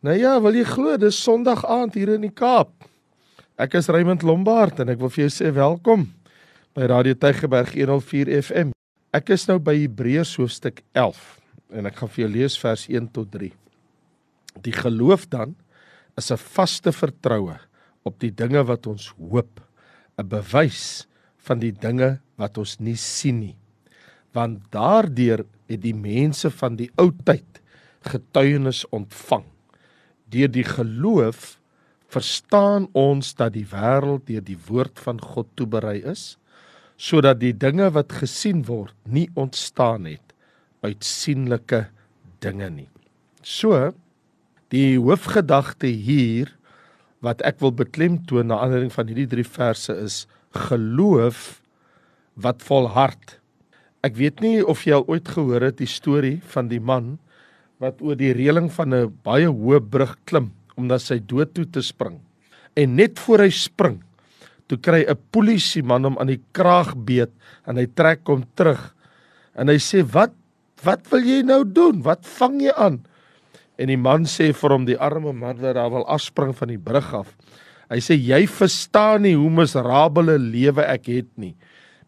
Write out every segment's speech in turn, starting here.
Nou ja, wil jy glo, dis Sondag aand hier in die Kaap. Ek is Raymond Lombard en ek wil vir jou sê welkom by Radio Tygerberg 104 FM. Ek is nou by Hebreërs hoofstuk 11 en ek gaan vir jou lees vers 1 tot 3. Die geloof dan is 'n vaste vertroue op die dinge wat ons hoop, 'n bewys van die dinge wat ons nie sien nie. Want daardeur het die mense van die ou tyd getuienis ontvang deur die geloof verstaan ons dat die wêreld deur die woord van God toeberei is sodat die dinge wat gesien word nie ontstaan het uit sienlike dinge nie. So die hoofgedagte hier wat ek wil beklemtoon na aanleiding van hierdie drie verse is geloof wat volhard. Ek weet nie of jy al ooit gehoor het die storie van die man wat oor die reëling van 'n baie hoë brug klim om na sy dood toe te spring. En net voor hy spring, toe kry 'n polisieman hom aan die kraag beet en hy trek hom terug. En hy sê: "Wat wat wil jy nou doen? Wat vang jy aan?" En die man sê vir hom: "Die arme man wat daar wil afspring van die brug af." Hy sê: "Jy verstaan nie hoe miserabele lewe ek het nie.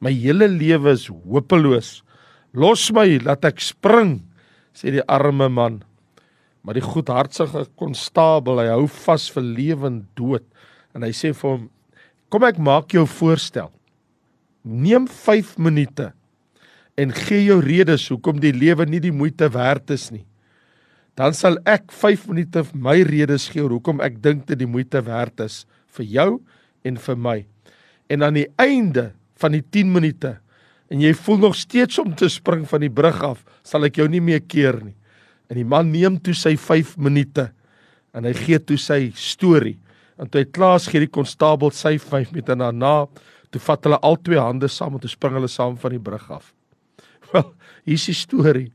My hele lewe is hopeloos. Los my, laat ek spring." Sê die arme man. Maar die goedhartige konstabel, hy hou vas vir lewend dood en hy sê vir hom: "Kom ek maak jou voorstel. Neem 5 minute en gee jou redes hoekom die lewe nie die moeite werd is nie. Dan sal ek 5 minute my redes gee hoekom ek dink dit die moeite werd is vir jou en vir my. En aan die einde van die 10 minute en jy voel nog steeds om te spring van die brug af, sal ek jou nie meer keer nie. En die man neem toe sy 5 minute en hy gee toe sy storie. En toe hy klaar is, gee die konstabel sy 5 minute daarna, toe vat hulle al twee hande saam en toe spring hulle saam van die brug af. Wel, hier is die storie.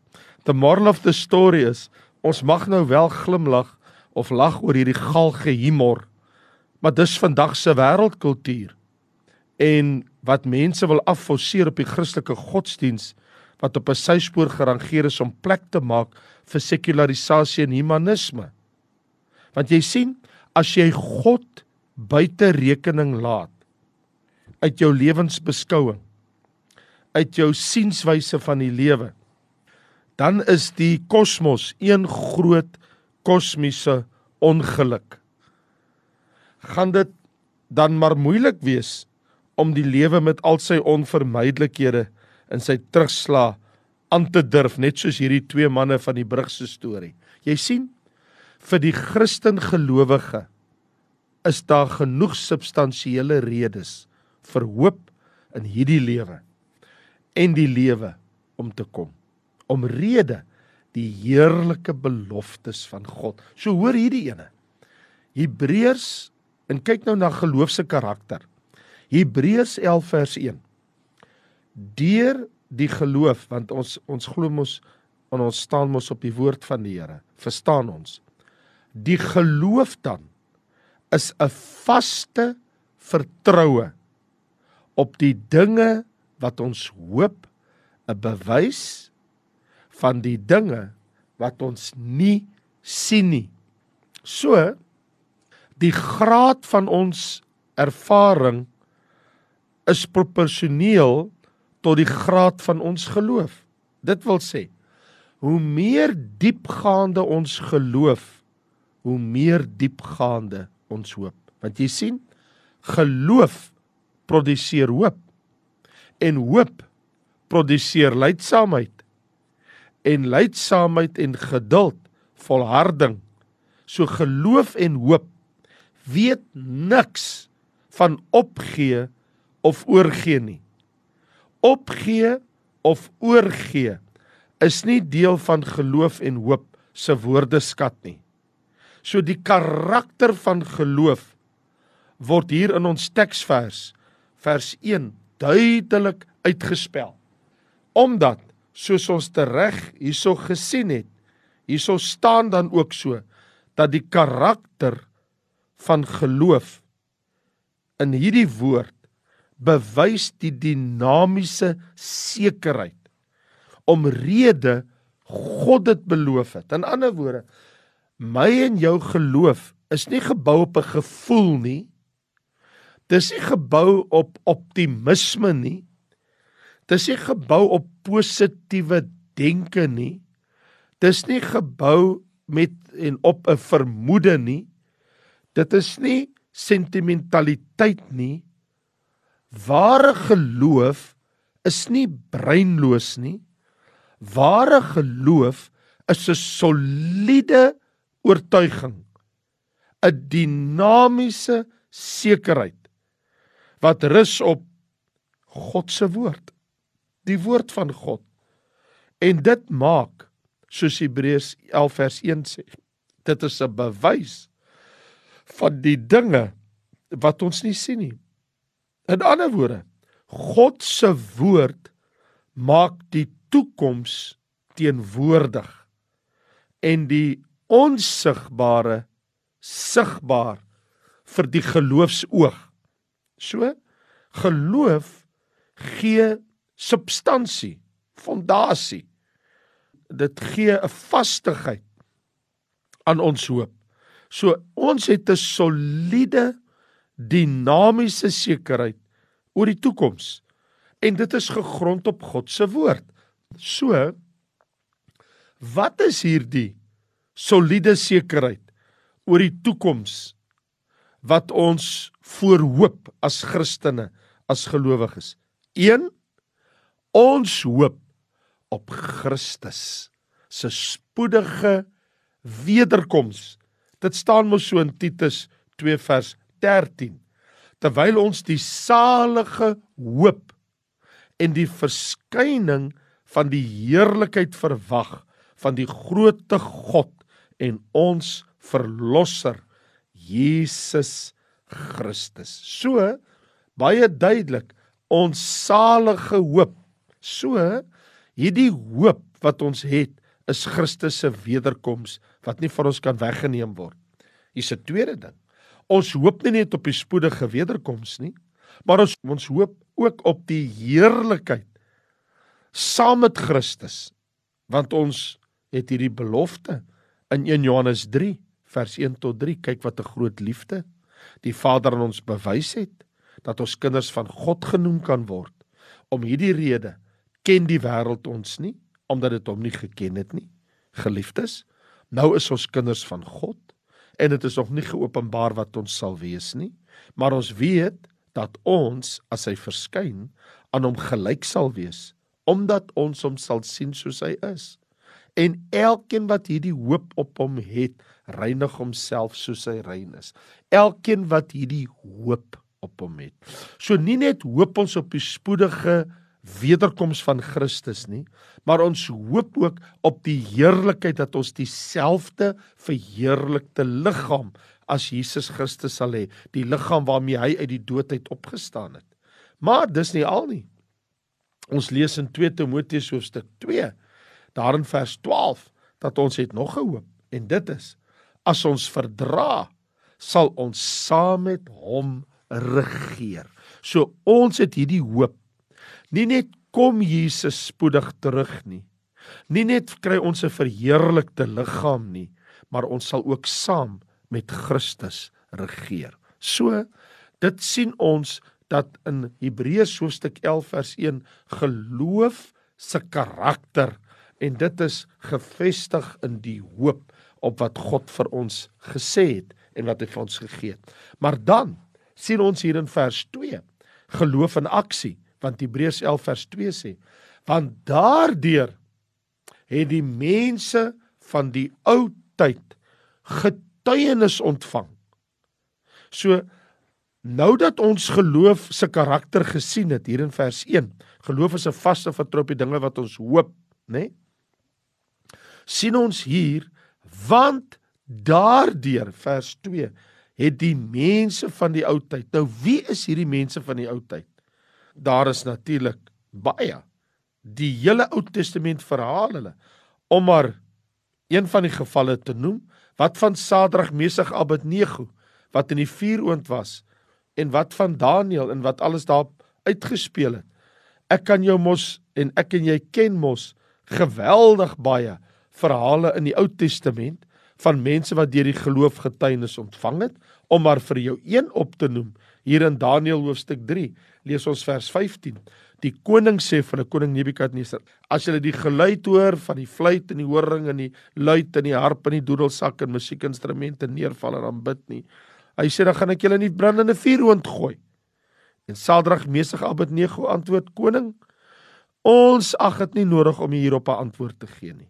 The moral of the story is ons mag nou wel glimlag of lag oor hierdie galge humor, maar dis vandag se wêreldkultuur. En wat mense wil afforceer op die Christelike godsdiens wat op 'n syspoor gerangeer is om plek te maak vir sekularisasie en humanisme. Want jy sien, as jy God buite rekening laat uit jou lewensbeskouing, uit jou sienswyse van die lewe, dan is die kosmos een groot kosmiese ongeluk. Gaan dit dan maar moeilik wees om die lewe met al sy onvermydelikhede in sy terugslag aan te durf net soos hierdie twee manne van die brug se storie. Jy sien vir die Christen gelowige is daar genoeg substansiële redes vir hoop in hierdie lewe en die lewe om te kom. Omrede die heerlike beloftes van God. So hoor hierdie ene. Hebreërs en kyk nou na geloof se karakter. Hebreërs 11 vers 1. Deur die geloof want ons ons glo mos en ons staan mos op die woord van die Here. Verstaan ons? Die geloof dan is 'n vaste vertroue op die dinge wat ons hoop, 'n bewys van die dinge wat ons nie sien nie. So die graad van ons ervaring is proporsioneel tot die graad van ons geloof. Dit wil sê, hoe meer diepgaande ons geloof, hoe meer diepgaande ons hoop. Want jy sien, geloof produseer hoop en hoop produseer lydsaamheid en lydsaamheid en geduld volharding. So geloof en hoop weet niks van opgee of oorgee nie. Opgee of oorgee is nie deel van geloof en hoop se woordeskat nie. So die karakter van geloof word hier in ons teksvers vers 1 duidelik uitgespel. Omdat soos ons tereg hierso gesien het, hierso staan dan ook so dat die karakter van geloof in hierdie woord bewys die dinamiese sekerheid omrede God dit beloof het. In ander woorde, my en jou geloof is nie gebou op 'n gevoel nie. Dis nie gebou op optimisme nie. Dis nie gebou op positiewe denke nie. Dis nie gebou met en op 'n vermoede nie. Dit is nie sentimentaliteit nie. Ware geloof is nie breinloos nie. Ware geloof is 'n soliede oortuiging, 'n dinamiese sekerheid wat rus op God se woord, die woord van God. En dit maak soos Hebreërs 11 vers 1 sê, dit is 'n bewys van die dinge wat ons nie sien nie. In ander woorde, God se woord maak die toekoms teenwoordig en die onsigbare sigbaar vir die geloofsoog. So geloof gee substansie, fondasie. Dit gee 'n vastigheid aan ons hoop. So ons het 'n soliede dinamiese sekerheid oor die toekoms en dit is gegrond op God se woord. So wat is hierdie soliede sekerheid oor die toekoms wat ons voorhoop as Christene, as gelowiges? 1 Ons hoop op Christus se spoedige wederkoms. Dit staan mos so in Titus 2 vers 13. Terwyl ons die salige hoop en die verskyning van die heerlikheid verwag van die grootte God en ons verlosser Jesus Christus. So baie duidelik ons salige hoop. So hierdie hoop wat ons het is Christus se wederkoms wat nie van ons kan weggeneem word. Hier's 'n tweede ding. Ons hoop nie net op die spoedige wederkoms nie, maar ons ons hoop ook op die heerlikheid saam met Christus. Want ons het hierdie belofte in 1 Johannes 3 vers 1 tot 3. Kyk wat 'n groot liefde die Vader aan ons bewys het dat ons kinders van God genoem kan word. Om hierdie rede ken die wêreld ons nie omdat dit hom nie geken het nie. Geliefdes, nou is ons kinders van God en dit is nog nie geopenbaar wat ons sal wees nie, maar ons weet dat ons as hy verskyn aan hom gelyk sal wees omdat ons hom sal sien soos hy is. En elkeen wat hierdie hoop op hom het, reinig homself soos hy rein is. Elkeen wat hierdie hoop op hom het. So nie net hoop ons op die spoedige wederkoms van Christus nie, maar ons hoop ook op die heerlikheid dat ons dieselfde verheerlikte liggaam as Jesus Christus sal hê, die liggaam waarmee hy uit die dood uit opgestaan het. Maar dis nie al nie. Ons lees in 2 Timoteus hoofstuk 2, daar in vers 12, dat ons het nog 'n hoop en dit is as ons verdra, sal ons saam met hom regeer. So ons het hierdie hoop Nie net kom Jesus spoedig terug nie. Nie net kry ons 'n verheerlikte liggaam nie, maar ons sal ook saam met Christus regeer. So dit sien ons dat in Hebreërs hoofstuk 11 vers 1 geloof se karakter en dit is gefestig in die hoop op wat God vir ons gesê het en wat hy vir ons gegee het. Maar dan sien ons hier in vers 2 geloof in aksie want Hebreërs 11 vers 2 sê want daardeur het die mense van die ou tyd getuienis ontvang. So nou dat ons geloof se karakter gesien het hier in vers 1, geloof is 'n vaste vertrou op die dinge wat ons hoop, né? Nee? sien ons hier want daardeur vers 2 het die mense van die ou tyd. Nou wie is hierdie mense van die ou tyd? Daar is natuurlik baie die hele Ou Testament verhaal hulle om maar een van die gevalle te noem wat van Sadrag, Mesig, Abednego wat in die vuuroond was en wat van Daniël en wat alles daar uitgespeel het. Ek kan jou mos en ek en jy ken mos geweldig baie verhale in die Ou Testament van mense wat deur die geloof getuienis ontvang het om maar vir jou een op te noem. Hier in Daniël hoofstuk 3 lees ons vers 15 die koning sê vir 'n koning Nebukadneser as jy die geluid hoor van die fluit en die horing en die luit en die harp en die doedelsak en musiekinstrumente neerval en aanbid nie hy sê dan gaan ek julle in die brandende vuuroond gooi. En Sadrag Mesig Abednego antwoord koning ons ag dit nie nodig om hierop 'n antwoord te gee nie.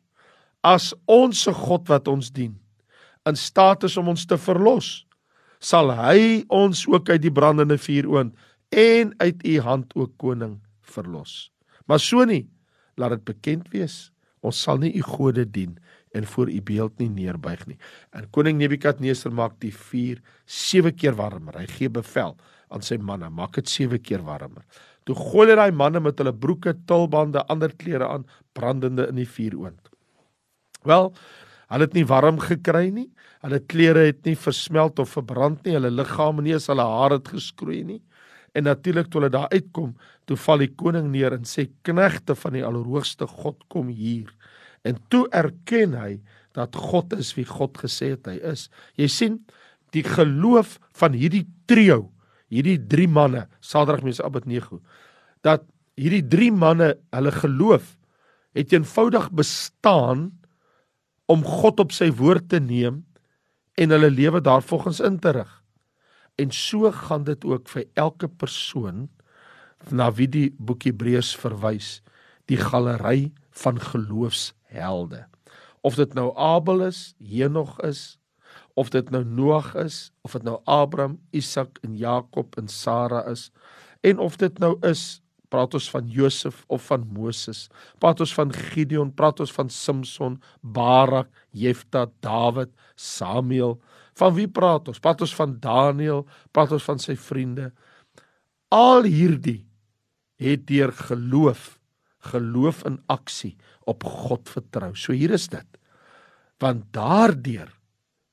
As ons se God wat ons dien in staat is om ons te verlos, sal hy ons ook uit die brandende vuur oond en uit u hand ook koning verlos. Maar so nie, laat dit bekend wees, ons sal nie u gode dien en voor u beeld nie neerbuig nie. En koning Nebukadneser maak die vuur 7 keer warmer. Hy gee bevel aan sy manne, maak dit 7 keer warmer. Toe gooi hy daai manne met hulle broeke, tulbande, ander klere aan, brandende in die vuur oond. Wel, hulle het nie warm gekry nie. Hulle klere het nie versmelt of verbrand nie. Hulle liggame nie as hulle hare het geskroei nie. En natuurlik toe hulle daar uitkom, toe val die koning neer en sê knegte van die Allerhoogste God kom hier. En toe erken hy dat God is wie God gesê het hy is. Jy sien, die geloof van hierdie trio, hierdie drie manne, Sadrag, Mesach en Abednego, dat hierdie drie manne, hulle geloof het eenvoudig bestaan om God op sy woord te neem en hulle lewe daarvolgens in te rig. En so gaan dit ook vir elke persoon na wie die boek Hebreërs verwys, die galery van geloofshelde. Of dit nou Abel is, Henog is, of dit nou Noag is, of dit nou Abraham, Isak en Jakob en Sara is, en of dit nou is praat ons van Josef of van Moses, praat ons van Gideon, praat ons van Samson, Barak, Jefta, Dawid, Samuel. Van wie praat ons? Praat ons van Daniël, praat ons van sy vriende. Al hierdie het deur geloof, geloof in aksie op God vertrou. So hier is dit. Want daardeur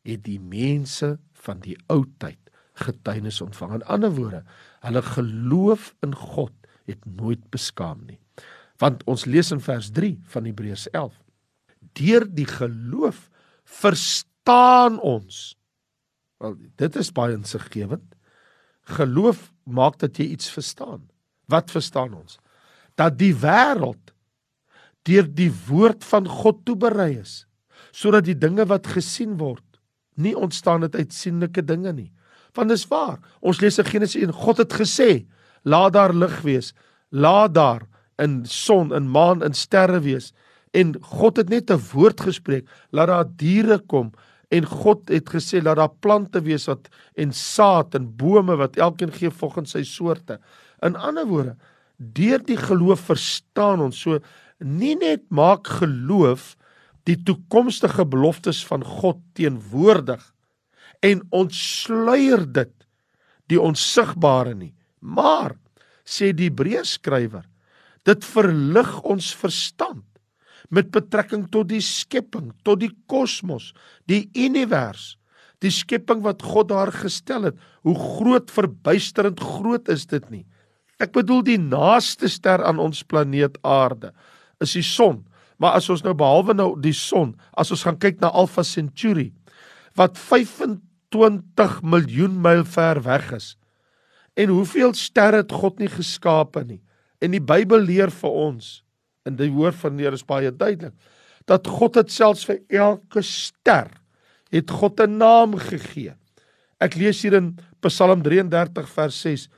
het die mense van die ou tyd getuienis ontvang. In ander woorde, hulle geloof in God het nooit beskaam nie. Want ons lees in vers 3 van Hebreërs 11. Deur die geloof verstaan ons. Wel, dit is baie insiggewend. Geloof maak dat jy iets verstaan. Wat verstaan ons? Dat die wêreld deur die woord van God toeberei is sodat die dinge wat gesien word nie ontstaan uit sienlike dinge nie. Want dis waar. Ons lees in Genesis 1, God het gesê, laat daar lig wees. Laat daar in son en maan en sterre wees. En God het net 'n woord gespreek, laat daar diere kom en God het gesê laat daar plante wees wat en saad en bome wat elkeen gee volgens sy soorte. In ander woorde, deur die geloof verstaan ons so nie net maak geloof die toekomstige beloftes van God teenwoordig en ontsluier dit die onsigbare nie Maar sê die Hebreërs skrywer, dit verlig ons verstand met betrekking tot die skepping, tot die kosmos, die univers, die skepping wat God daar gestel het. Hoe groot verbuisterend groot is dit nie? Ek bedoel die naaste ster aan ons planeet Aarde is die son. Maar as ons nou behalwe nou die son, as ons gaan kyk na Alpha Centauri wat 25 miljoen myl ver weg is, En hoeveel sterre het God nie geskape nie? En die Bybel leer vir ons in die woord van die Here is baie duidelik dat God het selfs vir elke ster het God 'n naam gegee. Ek lees hier in Psalm 33 vers 6: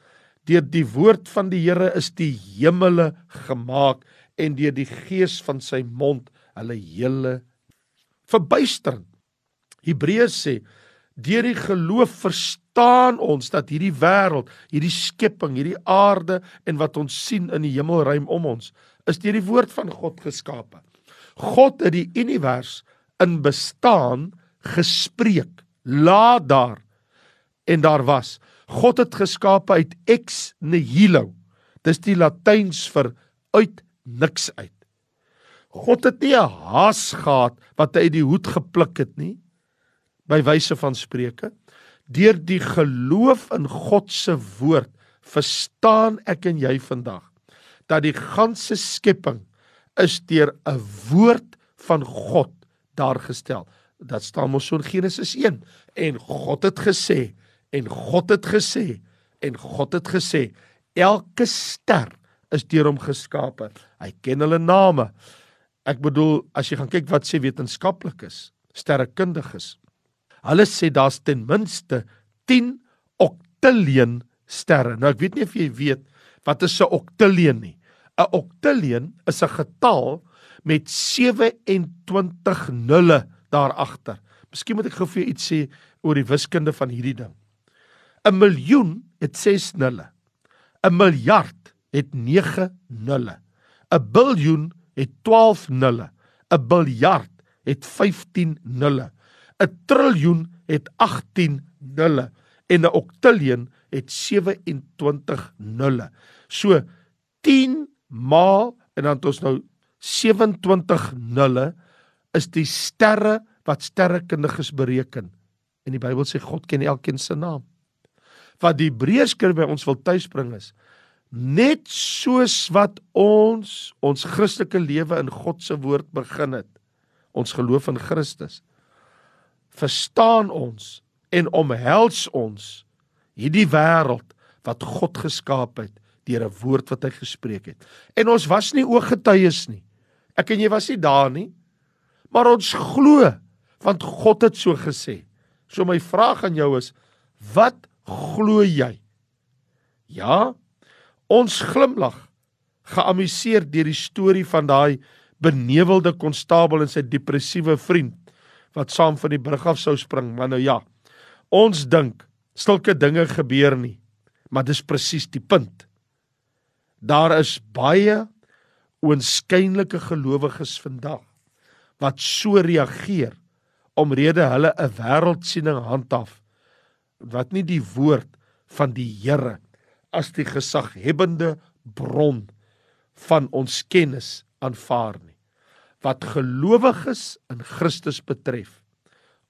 Deur die woord van die Here is die hemele gemaak en deur die gees van sy mond hulle hele verbuisterend. Hebreërs sê deur die geloof verstaan verstaan ons dat hierdie wêreld, hierdie skepping, hierdie aarde en wat ons sien in die hemelruim om ons, is deur die woord van God geskape. God het die univers in bestaan gespreek. Laat daar en daar was. God het geskape uit ex nihilo. Dis die Latyns vir uit niks uit. God het nie 'n haas gehad wat hy uit die hoed gepluk het nie by wyse van spreuke Deur die geloof in God se woord verstaan ek en jy vandag dat die ganse skepping is deur 'n woord van God daar gestel. Dat staan mos so in Genesis 1 en God het gesê en God het gesê en God het gesê elke ster is deur hom geskape. Hy ken hulle name. Ek bedoel as jy gaan kyk wat sê wetenskaplikes, sterrekundiges. Hulle sê daar's ten minste 10 oktillion sterre. Nou ek weet nie of jy weet wat is 'n oktillion nie. 'n Oktillion is 'n getal met 27 nulle daar agter. Miskien moet ek gou vir jou iets sê oor die wiskunde van hierdie ding. 'n Miljoen het 6 nulle. 'n Miljard het 9 nulle. 'n Biljoen het 12 nulle. 'n Biljard het 15 nulle. 'n Triljoen het 18 nulle en 'n oktillion het 27 nulle. So 10 maal en dan het ons nou 27 nulle is die sterre wat sterrekundiges bereken. En die Bybel sê God ken elkeen se naam. Wat die Hebreërskrif by ons wil tuisbring is net soos wat ons ons Christelike lewe in God se woord begin het. Ons geloof in Christus. Verstaan ons en omhels ons hierdie wêreld wat God geskaap het deur 'n woord wat hy gespreek het. En ons was nie ooggetuies nie. Ek en jy was nie daar nie. Maar ons glo want God het so gesê. So my vraag aan jou is wat glo jy? Ja, ons glimlag geamuseer deur die storie van daai benewelde konstabel en sy depressiewe vriend wat saam van die brug af sou spring, maar nou ja. Ons dink sulke dinge gebeur nie, maar dis presies die punt. Daar is baie oënskynlike gelowiges vandag wat so reageer omrede hulle 'n wêreldsiening handhaaf wat nie die woord van die Here as die gesaghebende bron van ons kennis aanvaar nie. Wat gelowiges in Christus betref,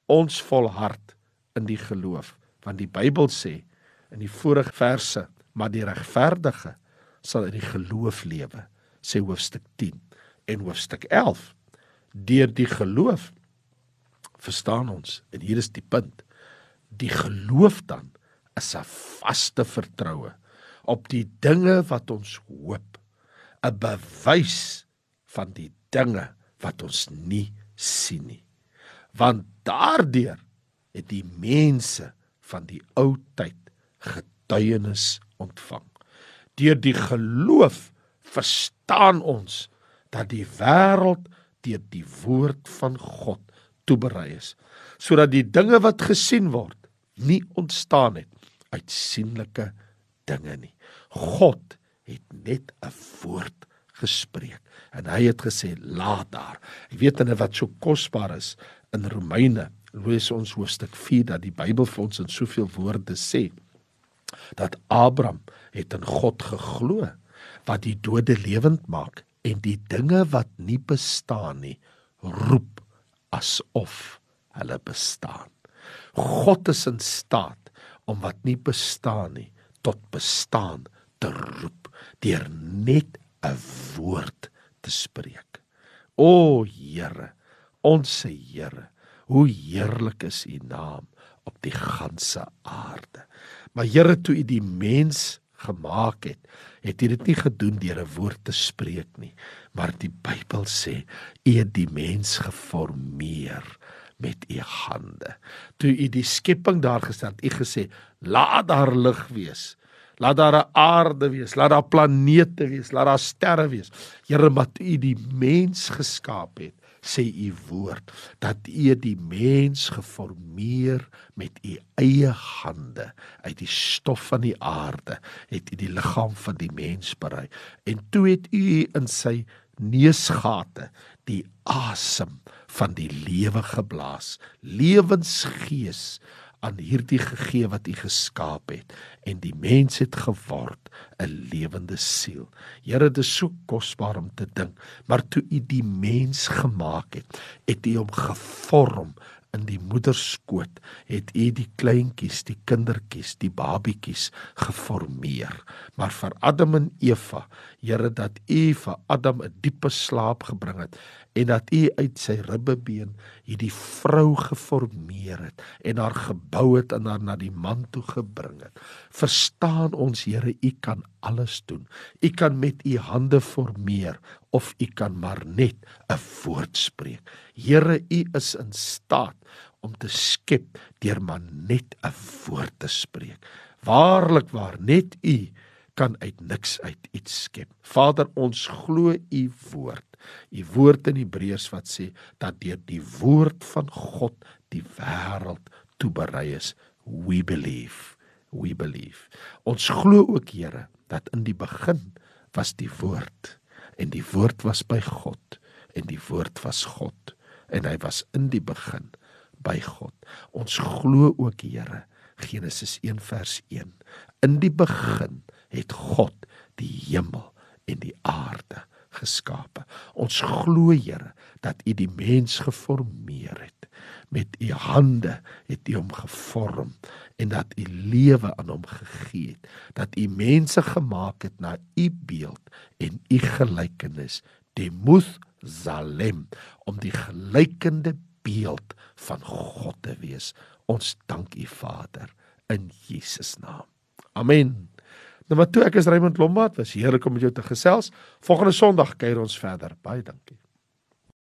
ons volhard in die geloof want die Bybel sê in die vorige verse maar die regverdige sal in die geloof lewe sê hoofstuk 10 en hoofstuk 11 deur die geloof verstaan ons en hier is die punt die geloof dan is 'n vaste vertroue op die dinge wat ons hoop 'n bewys van die dinge wat ons nie sien nie want daardeur het die mense van die ou tyd getuienis ontvang. Deur die geloof verstaan ons dat die wêreld deur die woord van God toeberei is, sodat die dinge wat gesien word nie ontstaan het uit sienlike dinge nie. God het net 'n woord gespreek en hy het gesê laat daar. Ek weet hulle wat so kosbaar is in Romeine lees ons hoofstuk 4 dat die Bybel vir ons in soveel woorde sê dat Abraham het in God geglo wat die dode lewend maak en die dinge wat nie bestaan nie roep asof hulle bestaan. God is in staat om wat nie bestaan nie tot bestaan te roep deur net 'n woord te spreek. O Here, ons se Here, Hoe heerlik is U naam op die ganse aarde. Maar Here, toe U die mens gemaak het, het U dit nie gedoen deur 'n woord te spreek nie, maar die Bybel sê U het die mens geformeer met U hande. Toe U die skepping daar gestel het, U gesê, "Laat daar lig wees." Laat daar 'n aarde wees, laat daar planete wees, laat daar sterre wees. Here, wat U die mens geskaap het, sê u woord dat u die mens geformeer met u eie hande. Uit die stof van die aarde het u die liggaam van die mens berei. En toe het u in sy neusgate die asem van die lewe geblaas. Lewensgees aan hierdie gegee wat U geskaap het en die mens het geword 'n lewende siel. Here, dit is so kosbaar om te dink, maar toe U die mens gemaak het, het U hom gevorm in die moederskoot het U die kleintjies, die kindertjies, die babietjies geformeer. Maar vir Adam en Eva, Here dat U vir Adam 'n diepe slaap gebring het en dat U uit sy ribbebeen hierdie vrou geformeer het en haar gebou het en haar na die man toe gebring het. Verstaan ons Here, U kan alles doen. U kan met U hande formeer of U kan maar net 'n woord spreek. Here, U is in staat om te skep deur maar net 'n woord te spreek. Waarlik waar net U kan uit niks uit iets skep. Vader, ons glo U woord. U woord in Hebreërs wat sê dat deur die woord van God die wêreld toeberei is. We believe. We believe. Ons glo ook Here dat in die begin was die woord en die woord was by God en die woord was God en hy was in die begin by God. Ons glo ook Here Genesis 1 vers 1. In die begin het God die hemel en die aarde geskape. Ons glo Here dat U die mens geformeer het. Met U hande het U hom gevorm en dat U lewe aan hom gegee het. Dat U mense gemaak het na U beeld en U gelykenis, Muth Zalem, om die gelykende beeld van God te wees. Ons dank U Vader in Jesus naam. Amen. Nou maar toe ek is Raymond Lombard, was heerlik om met jou te gesels. Volgende Sondag kuier ons verder. Baie dankie.